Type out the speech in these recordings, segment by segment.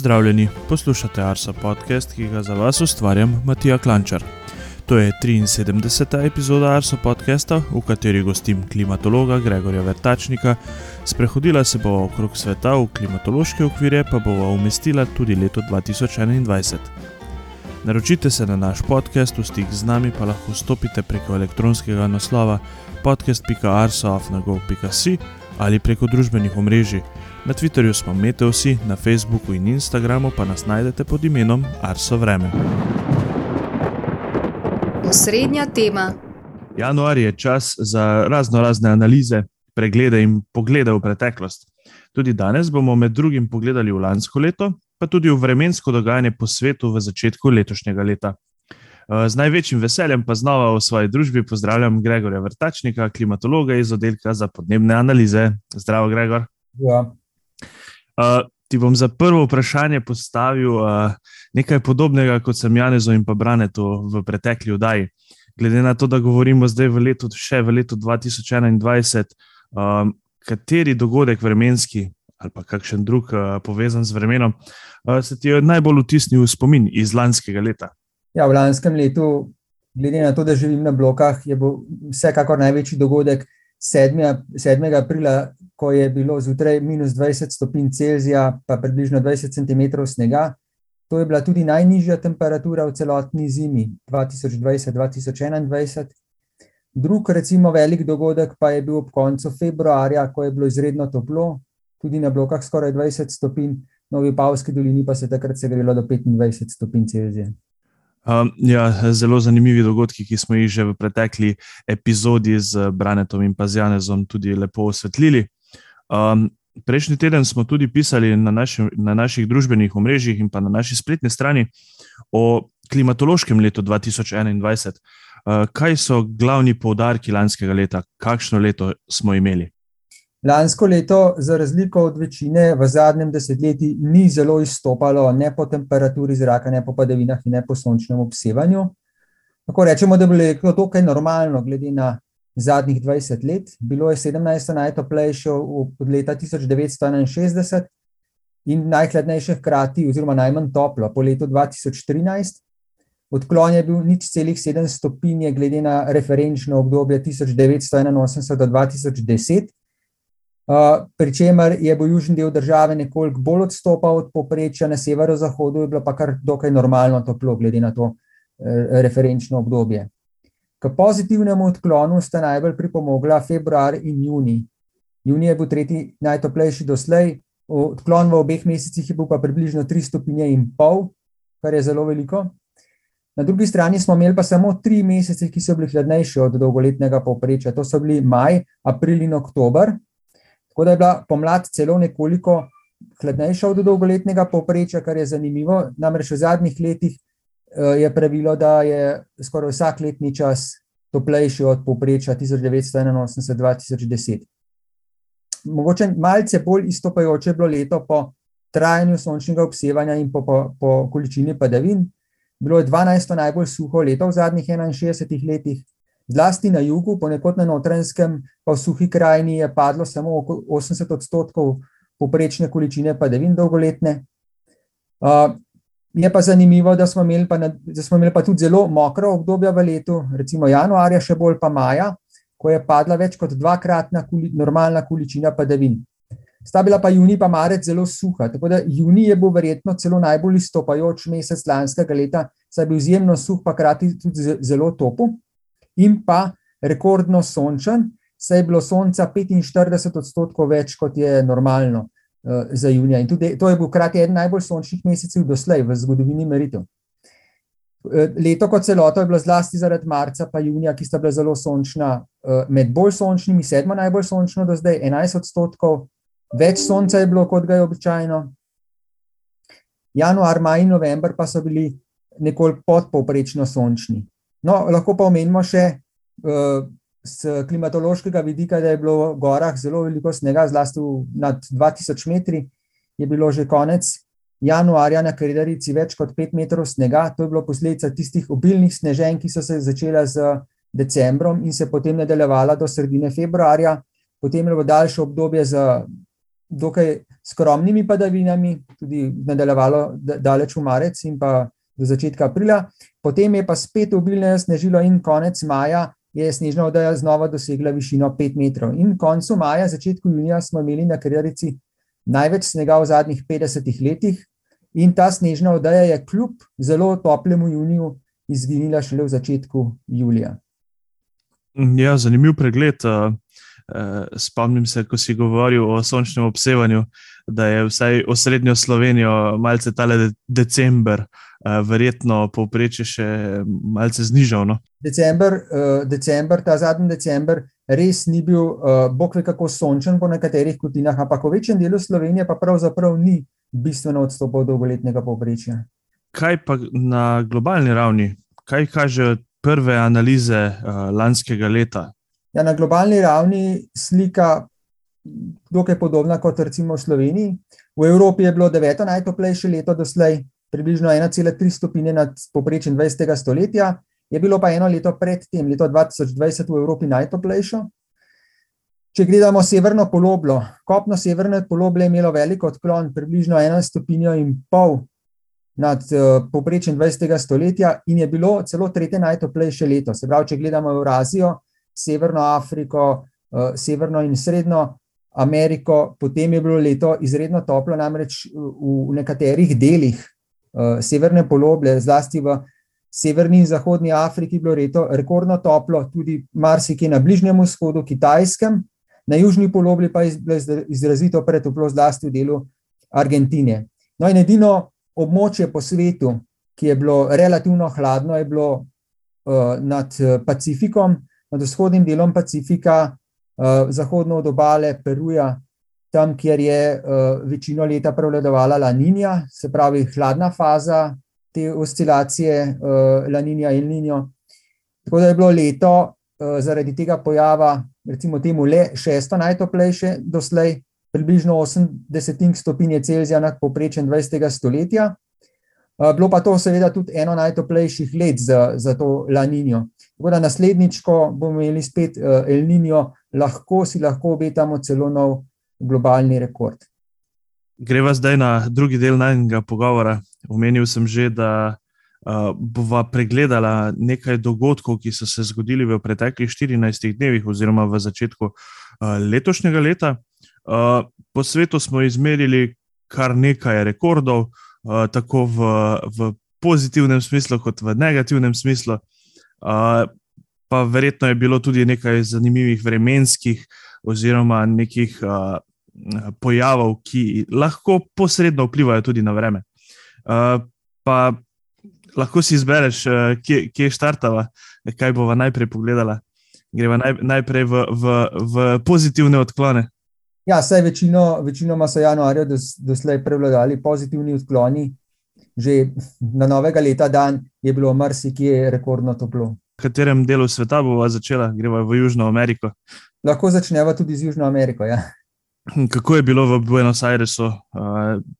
Pozdravljeni, poslušate Arso podcast, ki ga za vas ustvarjam Matija Klančar. To je 73. epizoda Arso podcasta, v kateri gostim klimatologa Gregorja Vrtačnika. Sprehodila se bo okrog sveta v klimatološke okvire, pa bo umestila tudi leto 2021. Naročite se na naš podcast, v stik z nami pa lahko stopite preko elektronskega naslova podcast.arsoafnago.com ali preko družbenih omrežij. Na Twitterju smo Meteosi, na Facebooku in Instagramu pa nas najdete pod imenom Arso Vreme. Osrednja tema. Januar je čas za razno razne analize, preglede in poglede v preteklost. Tudi danes bomo med drugim pogledali v lansko leto, pa tudi v vremensko dogajanje po svetu v začetku letošnjega leta. Z največjim veseljem pa znova v svoji družbi pozdravljam Gregorja Vrtačnika, klimatologa iz oddelka za podnebne analize. Zdravo, Gregor. Ja. Uh, ti bom za prvo vprašanje postavil uh, nekaj podobnega, kot sem Janezu in pa Branetu v pretekli oddaji. Glede na to, da govorimo zdaj v letu, še v letu 2021, um, kateri dogodek vremenski ali pa kakšen drug uh, povezan z vremenom uh, se ti je najbolj vtisnil v spomin iz lanskega leta? Ja, v lanskem letu, glede na to, da živim na blokah, je bil vsekakor največji dogodek 7. 7. aprila, ko je bilo zjutraj minus 20 stopinj Celzija, pa približno 20 cm snega. To je bila tudi najnižja temperatura v celotni zimi 2020-2021. Drug, recimo, velik dogodek pa je bil ob koncu februarja, ko je bilo izredno toplo, tudi na blokah skoraj 20 stopinj, v Novi Pavski dolini pa se takrat segrelo do 25 stopinj Celzija. Um, ja, zelo zanimivi dogodki, ki smo jih že v pretekli epizodi z Branetom in Pazjanezom tudi lepo osvetlili. Um, prejšnji teden smo tudi pisali na, naši, na naših družbenih omrežjih in pa na naši spletni strani o klimatološkem letu 2021. Uh, kaj so glavni poudarki lanskega leta, kakšno leto smo imeli? Lansko leto, za razliko od večine v zadnjem desetletju, ni zelo izstopalo ne po temperaturi zraka, ne po padavinah in ne po sončnem obsevanju. Tako rečemo, da je bilo to kaj normalno, glede na zadnjih 20 let. Bilo je 17 najtoplejše od leta 1961 in najhladnejše hkrati, oziroma najmanj toplo po letu 2013. Odklon je bil nič celih 7 stopinje, glede na referenčno obdobje 1981 do 2010. Uh, Pričemer je bil južni del države nekoliko bolj odstopal od poprečja, na severozahodu je bilo pa kar dokaj normalno toplo, glede na to eh, referenčno obdobje. K pozitivnemu odklonu sta najbolj pripomogla februar in juni. Juni je bil tretji najtoplejši doslej, odklon v obeh mesecih je bil pa približno 3 stopinje in pol, kar je zelo veliko. Na drugi strani smo imeli pa samo tri mesece, ki so bili hladnejši od dolgoletnega povprečja. To so bili maj, april in oktober. Tako da je bila pomlad celo nekoliko hladnejša od dolgoletnega povprečja, kar je zanimivo. Namreč v zadnjih letih je pravilo, da je skoraj vsak letni čas toplejši od povprečja 1981-2010. Mogoče malce bolj izstopajoče je bilo leto po trajanju sončnega obsevanja in po, po, po količini padavin. Bilo je 12. najbolj suho leto v zadnjih 61 letih, Zlasti na jugu, ponekod na notranjskem, pa v suhi krajini je padlo samo 80 odstotkov poprečne količine padavin dolgoletne. Uh, je pa zanimivo, da smo, imeli pa, da smo imeli pa tudi zelo mokro obdobje v letu, recimo januarja, še bolj pa maja, ko je padla več kot dvakratna koli, normalna količina padavin. Sta bila pa juni pa marec zelo suha, tako da juni je bil verjetno celo najbolj izstopajoč mesec lanskega leta, saj je bil izjemno suh, pa krati tudi zelo topo in pa rekordno sončen, saj je bilo sonca 45 odstotkov več, kot je normalno uh, za junija. In tudi to je bil krati eden najbolj sončnih mesecev doslej v zgodovini meritev. Leto kot celoto je bilo zlasti zaradi marca pa junija, ki sta bila zelo sončna, med bolj sončnimi, sedmo najbolj sončno do zdaj, 11 odstotkov, več sonca je bilo, kot ga je običajno. Januar, maj in november pa so bili nekoliko podpovprečno sončni. No, lahko pa omenimo še z uh, klimatološkega vidika, da je bilo v gorah zelo veliko snega, zlasti nad 2000 metri. Je bilo že konec januarja na Kredarici več kot 5 metrov snega. To je bilo posledica tistih obilnih sneženj, ki so se začela z decembrom in se potem nadaljevala do sredine februarja. Potem je bilo daljše obdobje z dokaj skromnimi padavinami, tudi nadaljevalo daleč v marec in pa do začetka aprila. Potem je pa spet obilne snežilo in konec maja je snežna odeja znova dosegla višino 5 metrov. In koncu maja, začetku junija smo imeli na Krjarici največ snega v zadnjih 50 letih in ta snežna odeja je kljub zelo toplemu juniju izginila šele v začetku julija. Ja, zanimiv pregled. Spomnim se, ko si govoril o sončnem obsevanju, da je vsaj osrednjo Slovenijo malce tale december, verjetno povprečje še malce znižal. No? December, december, ta zadnji december, res ni bil, bog ve kako sončen po nekaterih kutinah, ampak v večjem delu Slovenije pa pravzaprav ni bistveno odstopal dolgoletnega povprečja. Kaj pa na globalni ravni, kaj kažejo prve analize lanskega leta? Ja, na globalni ravni slika dokaj podobna kot recimo v Sloveniji. V Evropi je bilo deveto najtoplejše leto doslej, približno 1,3 stopinje nad povprečjem 20. stoletja, je bilo pa eno leto pred tem, leto 2020 v Evropi najtoplejše. Če gledamo severno poloblo, kopno severne poloble je imelo veliko odklon, približno eno stopinjo in pol nad povprečjem 20. stoletja in je bilo celo tretje najtoplejše leto. Se pravi, če gledamo Eurazijo, Severno Afriko, Severno in Srednjo Ameriko, potem je bilo leto izredno toplo, namreč v nekaterih delih severne poloble, zlasti v severni in zahodni Afriki, bilo leto rekordno toplo, tudi marsikje na Bližnjem vzhodu, Kitajskem, na južni polobli pa je bilo izrazito pretoplo, zlasti v delu Argentine. No, in edino območje po svetu, ki je bilo relativno hladno, je bilo nad Pacifikom, nad vzhodnim delom Pacifika, zahodno od obale Peruja, tam, kjer je večino leta prevladovala La Niña, se pravi hladna faza te oscilacije La Niña in Niño. Tako da je bilo leto zaradi tega pojava, recimo temu le šesto najtoplejše doslej, približno osem desetink stopinje Celzija nad povprečjem dvajsetega stoletja. Bilo pa to seveda tudi eno najtoplejših let za, za to La Niño. Tako da naslednjič, ko bomo imeli spet El Niño, lahko si lahko obetamo celo nov globalni rekord. Greva zdaj na drugi del najinega pogovora. Omenil sem že, da bova pregledala nekaj dogodkov, ki so se zgodili v preteklih štirinajstih dnevih oziroma v začetku letošnjega leta. Po svetu smo izmerili kar nekaj rekordov, tako v, v pozitivnem smislu kot v negativnem smislu. Pa verjetno je bilo tudi nekaj zanimivih vremenskih oziroma nekih pojavov, ki lahko posredno vplivajo tudi na vreme. Pa lahko si izbereš, kje, kje štartava, kaj bova najprej pogledala. Greva naj, najprej v, v, v pozitivne odklone. Ja, saj večino, večinoma so januarja dos, doslej prevladali pozitivni odkloni. Že na novega leta dan je bilo marsikje rekordno toplo. V katerem delu sveta bova začela? Greva v Južno Ameriko. Lahko začneva tudi z Južno Ameriko, ja. Kako je bilo v Buenos Airesu?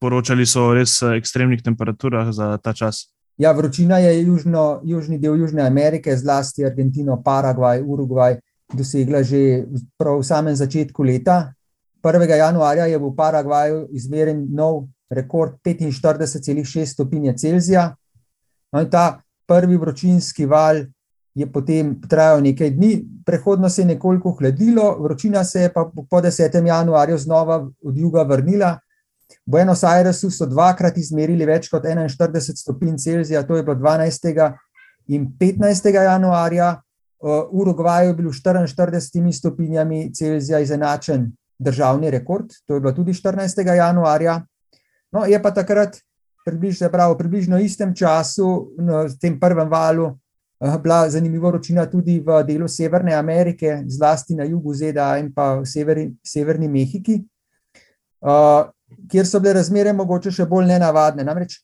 Poročali so o res ekstremnih temperaturah za ta čas. Ja, vročina je južno, južni del Južne Amerike, zlasti Argentino, Paragvaj, Urugvaj, dosegla že prav v samem začetku leta. 1. januarja je v Paragvaju izmeren nov rekord 45,6 stopinje Celzija. No, in ta prvi vročinski val je potem trajal nekaj dni, prehodno se je nekoliko hladilo, vročina se je pa po 10. januarju znova od juga vrnila. V Buenos Airesu so dvakrat izmerili več kot 41 stopinj Celzija, to je bilo 12. in 15. januarja. V Urugvaju je bil 44 stopinjami Celzija izenačen državni rekord, to je bilo tudi 14. januarja. No, je pa takrat, približno, pravi, približno istem času, no, v tem prvem valu, bila zanimiva vročina tudi v delu Severne Amerike, zlasti na jugu ZDA in pa v severni, severni Mehiki, kjer so bile razmere mogoče še bolj nenavadne. Namreč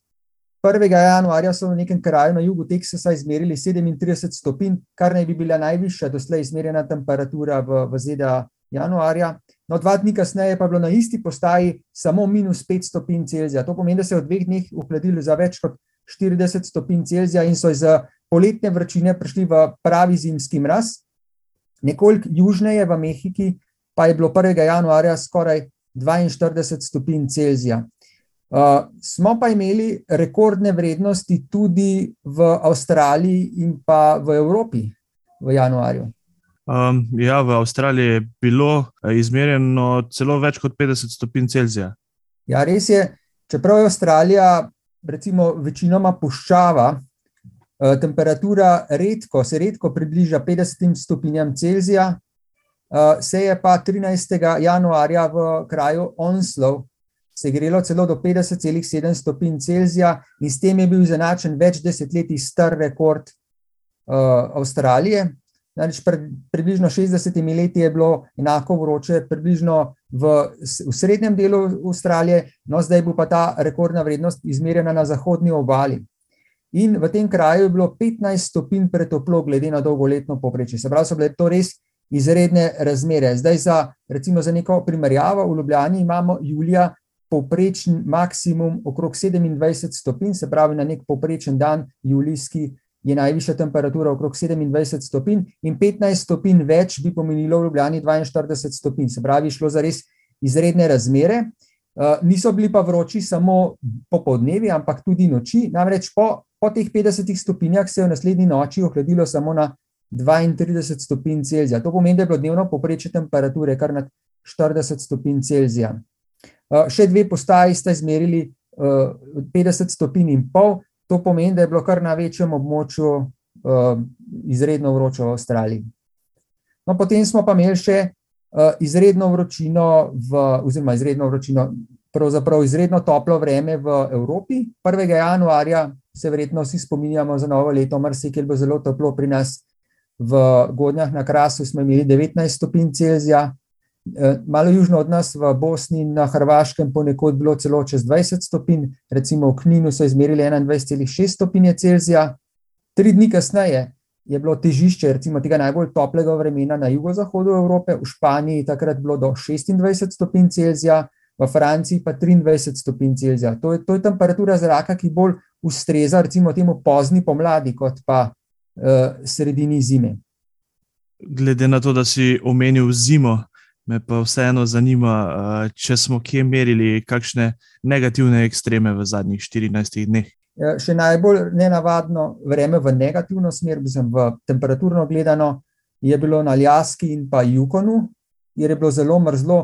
1. januarja so v nekem kraju na jugu Teksasa izmerili 37 stopinj, kar naj bi bila najvišja doslej izmerjena temperatura v, v ZDA januarja. No, dva dni kasneje pa je bilo na isti postaji samo minus 5 stopinj Celzija. To pomeni, da se je v dveh dneh uhladilo za več kot 40 stopinj Celzija in so iz poletne vročine prišli v pravi zimski mraz. Nekoliko južneje v Mehiki pa je bilo 1. januarja skoraj 42 stopinj Celzija. Uh, smo pa imeli rekordne vrednosti tudi v Avstraliji in pa v Evropi v januarju. Um, ja, v Avstraliji je bilo eh, izmerjeno celo več kot 50 stopinj Celzija. Ja, res je. Čeprav je Avstralija, recimo, večinoma puščava, uh, temperatura redko, se redko približa 50 stopinjam Celzija, uh, se je pa 13. januarja v kraju Onslow se grelo celo do 50,7 stopinj Celzija, in s tem je bil izenačen več desetletij star rekord uh, Avstralije. Namreč pred približno 60 leti je bilo enako vroče, približno v, v srednjem delu Avstralije, no zdaj bo pa ta rekordna vrednost izmerjena na zahodni obali. In v tem kraju je bilo 15 stopinj pretoplo, glede na dolgoletno povprečje. Se pravi, so bile to res izredne razmere. Zdaj, za, recimo, za neko primerjavo, v Ljubljani imamo julija povprečen maksimum okrog 27 stopinj, se pravi, na nek povprečen dan, julijski, je najvišja temperatura okrog 27 stopinj, in 15 stopinj več bi pomenilo v Ljubljani 42 stopinj. Se pravi, šlo za res izredne razmere. Uh, niso bili pa vroči samo popoldnevi, ampak tudi noči. Namreč po, po teh 50 stopinjah se je v naslednji noči ohladilo samo na 32 stopinj Celzija. To pomeni, da je bilo dnevno poprečje temperature kar nad 40 stopinj Celzija. Eh, še dve postaji sta izmerili 50 stopinj in pol, to pomeni, da je bilo kar na večjem območju eh, izredno vroče v Avstraliji. No, potem smo pa imeli še eh, izredno vročino, v, oziroma izredno vročino, pravzaprav izredno toplo vreme v Evropi. 1. januarja se verjetno vsi spominjamo za novo leto, marsikaj bo zelo toplo pri nas. V Godnjah na Krasu smo imeli 19 stopinj Celzija, malo južno od nas, v Bosni in na Hrvaškem, ponekod bilo celo čez 20 stopinj, recimo v Kninu so izmerili 21,6 stopinje Celzija. Tri dni kasneje je bilo težišče recimo, tega najbolj toplega vremena na jugozahodu Evrope, v Španiji takrat bilo do 26 stopinj Celzija, v Franciji pa 23 stopinj Celzija. To je, to je temperatura zraka, ki bolj ustreza recimo temu pozni pomladi, kot pa uh, sredini zime. Glede na to, da si omenil zimo, Me pa vseeno zanima, če smo kje merili kakšne negativne ekstreme v zadnjih 14 dneh. Ja, še najbolj nenavadno vreme v negativno smer, mislim, v temperaturno gledano, je bilo na Ljaski in pa Jukonu, kjer je bilo zelo mrzlo,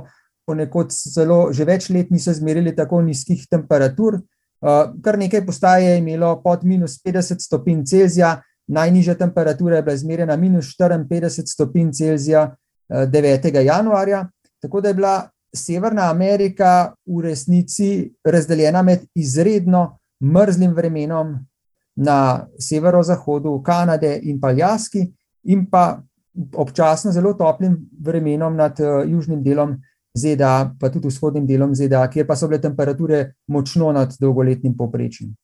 ponekod zelo, že več let niso zmerili tako nizkih temperatur. Kar nekaj postaje je imelo pod minus 50 stopinj Celzija, najnižja temperatura je bila izmerjena minus 54 stopinj Celzija. 9. januarja. Tako da je bila Severna Amerika v resnici razdeljena med izredno mrzlim vremenom na severozahodu Kanade in pa Ljaski, in pa občasno zelo toplim vremenom nad uh, južnim delom ZDA, pa tudi vzhodnim delom ZDA, kjer pa so bile temperature močno nad dolgoletnim poprečjem.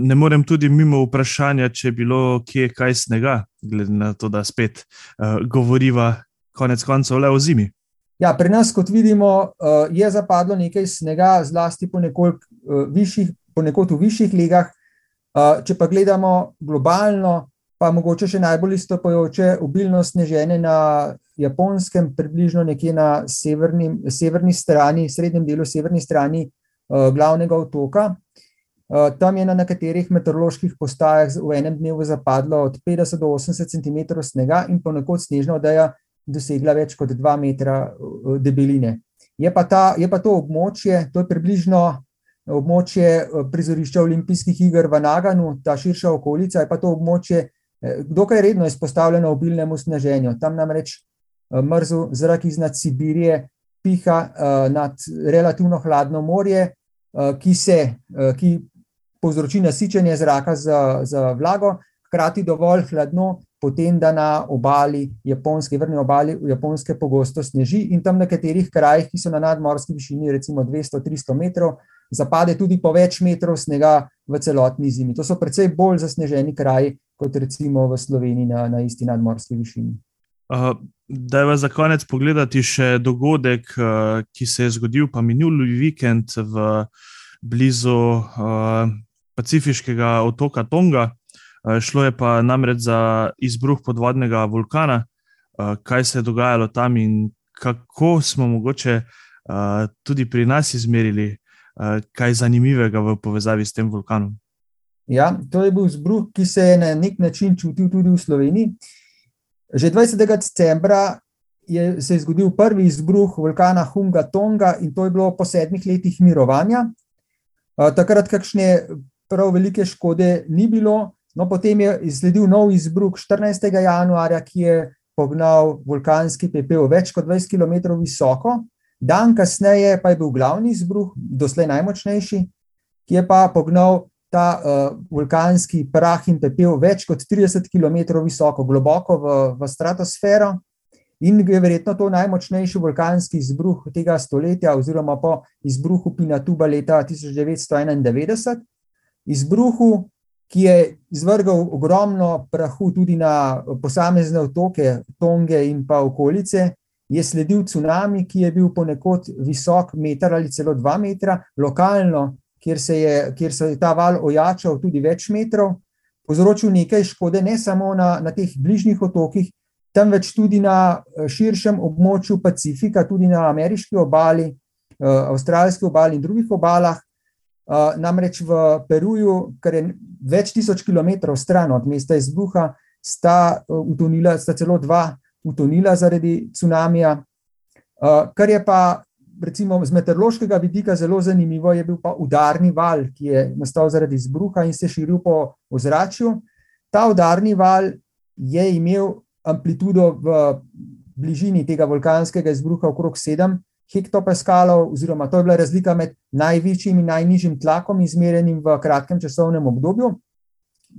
Ne morem tudi mimo vprašanja, če je bilo kje kaj snega, glede na to, da spet uh, govoriva konec koncev le o zimi. Ja, pri nas, kot vidimo, eh, je zapadlo nekaj snega, zlasti ponekod, eh, višjih, ponekod v višjih legah. Eh, če pa gledamo globalno, pa mogoče še najbolj izstopajoče obilno sneženje na japonskem, približno nekje na severni, severni strani, srednjem delu severni strani glavnega otoka. Tam je na nekaterih meteoroloških postajah v enem dnevu zapadlo od 50 do 80 cm snega in ponekod snežna odeja dosegla več kot 2 metra eh, debeline. Je pa, ta, je pa to območje, to je približno območje eh, prizorišča olimpijskih iger v Naganu, ta širša okolica, je pa to območje eh, dokaj redno izpostavljeno obilnemu sneženju. Tam namreč mrzel zrak iznad Sibirije piha nad relativno hladno morje, ki, se, ki povzroči nasičenje zraka z, z vlago, hkrati dovolj hladno, potem da na obali Japonske, vrni obali Japonske, pogosto sneži in tam na nekaterih krajih, ki so na nadmorski višini, recimo 200-300 metrov, zapade tudi po več metrov snega v celotni zimi. To so precej bolj zasneženi kraji, kot recimo v Sloveniji na, na isti nadmorski višini. Uh, da je za konec pogledati še dogodek, uh, ki se je zgodil, pa minuli vikend v blizu uh, pacifiškega otoka Tonga. Eh, šlo je pa namreč za izbruh podvodnega vulkana, eh, kaj se je dogajalo tam in kako smo mogoče uh, tudi pri nas izmerili kaj zanimivega v povezavi s tem vulkanom. Ja, to je bil izbruh, ki se je na nek način čutil tudi v Sloveniji. Že 20. decembra je se je zgodil prvi izbruh vulkana Hunga Tonga in to je bilo po sedmih letih mirovanja. Takrat kakšne prav velike škode ni bilo, no potem je izsledil nov izbruh 14. januarja, ki je pognal vulkanski pepel več kot 20 km visoko. Dan kasneje pa je bil glavni izbruh, doslej najmočnejši, ki je pa pognal ta uh, vulkanski prah in pepel več kot 30 km visoko, globoko v, v stratosfero. In je verjetno to najmočnejši vulkanski izbruh tega stoletja, oziroma po izbruhu Pinatuba leta 1991. Izbruhu, ki je izvrgal ogromno prahu tudi na posamezne otoke, Tonge in pa okolice, je sledil tsunami, ki je bil ponekod visok meter ali celo dva metra, lokalno, kjer se je, kjer se je ta val ojačal tudi več metrov, povzročil nekaj škode ne samo na, na teh bližnjih otokih, temveč tudi na eh, širšem območju Pacifika, tudi na ameriški obali, eh, avstralski obali in drugih obalah. Eh, namreč v Peruju, kar je več tisoč kilometrov stran od mesta izbruha, sta, utonila, sta celo dva utonila zaradi tsunamija. Kar je pa recimo z meteorološkega vidika zelo zanimivo, je bil pa udarni val, ki je nastal zaradi izbruha in se širil po ozračju. Ta udarni val je imel amplitudo v bližini tega vulkanskega izbruha okrog 7 hektopaskalov, oziroma to je bila razlika med največjim in najnižjim tlakom, izmerjenim v kratkem časovnem obdobju.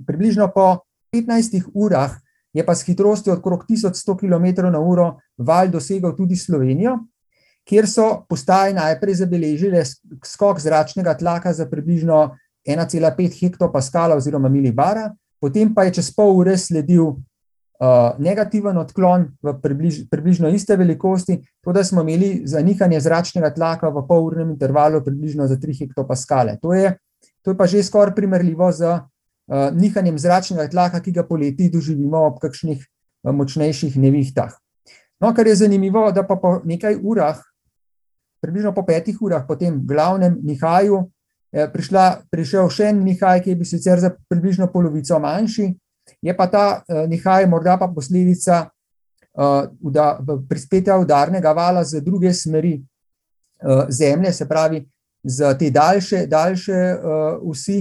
Približno po 15 urah je pa s hitrostjo okrog 1100 km/h val dosegel tudi Slovenijo, kjer so postaje najprej zabeležile skok zračnega tlaka za približno 1,5 hektopaskala oziroma milibara, potem pa je čez pol ure sledil Uh, negativen odklon v približ, približno iste velikosti, to da smo imeli zanihanje zračnega tlaka v polurnem intervalu približno za 3 hektopaskale. To je, to je pa že skoraj primerljivo z uh, nihanjem zračnega tlaka, ki ga poleti doživimo ob kakšnih uh, močnejših nevihtah. No, kar je zanimivo, da pa po nekaj urah, približno po petih urah po tem glavnem nihaju, je prišla, prišel še en nihaj, ki je bil sicer za približno polovico manjši, Je pa ta uh, nihaj morda pa posledica uh, prispetja udarnega vala z druge smeri uh, Zemlje, se pravi za te daljše, daljše vsi.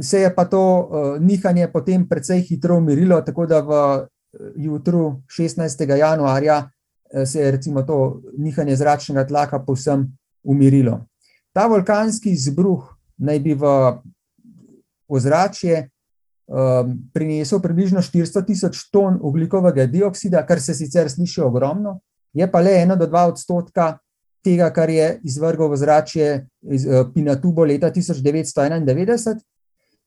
Se je pa to nihanje potem precej hitro umirilo, tako da v jutru 16. januarja se je recimo to nihanje zračnega tlaka povsem umirilo. Ta vulkanski izbruh naj bi v ozračje um, prinesel približno 400 tisoč ton ugljikovega dioksida, kar se sicer sliši ogromno, je pa le 1 do 2 odstotka tega, kar je izvrgal v zračje iz uh, Pinatubo leta 1991.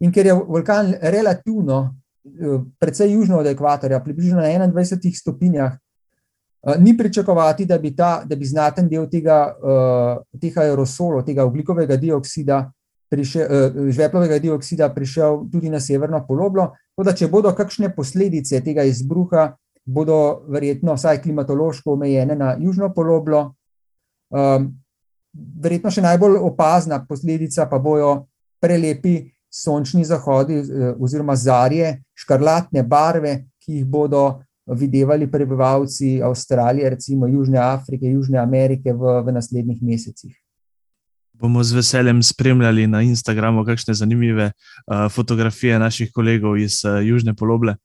In ker je vulkan relativno uh, precej južno od ekvatorja, približno na 21 stopinjah, uh, ni pričakovati, da bi, ta, da bi znaten del tega, uh, tega aerosolov, tega ugljikovega dioksida, prišel, uh, žveplovega dioksida prišel tudi na severno poloblo. Da, če bodo kakšne posledice tega izbruha, bodo verjetno vsaj klimatološko omejene na južno poloblo. Um, verjetno še najbolj opazna posledica pa bojo prelepi sončni zahodi uh, oziroma zarje, škarlatne barve, ki jih bodo videvali prebivalci Avstralije, recimo Južne Afrike, Južne Amerike v, v naslednjih mesecih bomo z veseljem spremljali na Instagramu kakšne zanimive uh, fotografije naših kolegov iz uh, Južne poloble.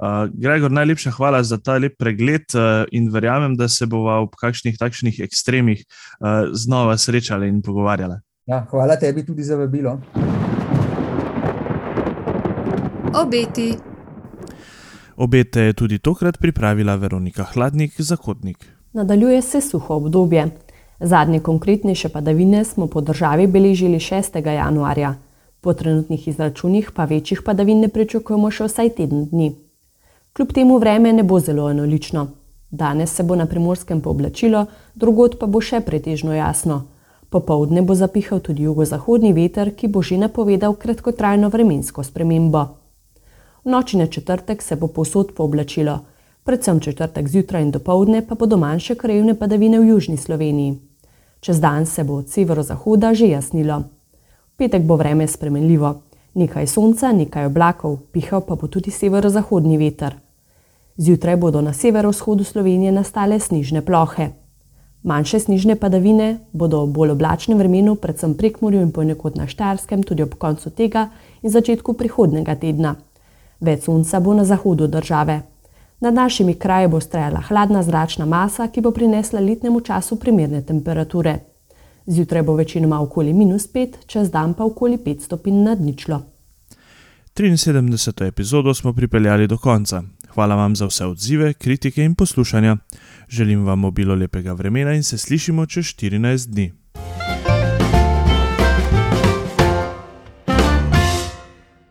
Uh, Gregor, najlepša hvala za ta lep pregled uh, in verjamem, da se bomo ob kakšnih takšnih ekstremih uh, znova srečali in pogovarjali. Ja, hvala tebi tudi za vabilo. Obeti. Obete je tudi tokrat pripravila Veronika Hladnik, zakotnik. Nadaljuje se suho obdobje. Zadnje konkretnejše padavine smo po državi beležili 6. januarja, po trenutnih izračunih pa večjih padavin ne pričakujemo še vsaj teden dni. Kljub temu vreme ne bo zelo enolično. Danes se bo na primorskem pooblačilo, drugot pa bo še pretežno jasno. Popovdne bo zapihal tudi jugozahodni veter, ki bo že napovedal kratkotrajno vremensko spremembo. V noči na četrtek se bo posod pooblačilo, Predvsem četrtek zjutraj in dopoledne pa bodo manjše krajevne padavine v južni Sloveniji. Čez dan se bo od severozahoda že jasnilo. V petek bo vreme spremenljivo, nekaj sonca, nekaj oblakov, pihal pa bo tudi severozahodni veter. Zjutraj bodo na severovzhodu Slovenije nastale snižne plohe. Manjše snižne padavine bodo v bolj oblačnem vremenu, predvsem prek morja in ponekod na Štarskem, tudi ob koncu tega in začetku prihodnega tedna. Več sonca bo na zahodu države. Nad našimi kraji bo strajala hladna zračna masa, ki bo prinesla letnemu času primerne temperature. Zjutraj bo večinoma okoli minus 5, čez dan pa okoli 5 stopinj nad ničlo. 73. epizodo smo pripeljali do konca. Hvala vam za vse odzive, kritike in poslušanja. Želim vam obilo lepega vremena in se slišimo čez 14 dni.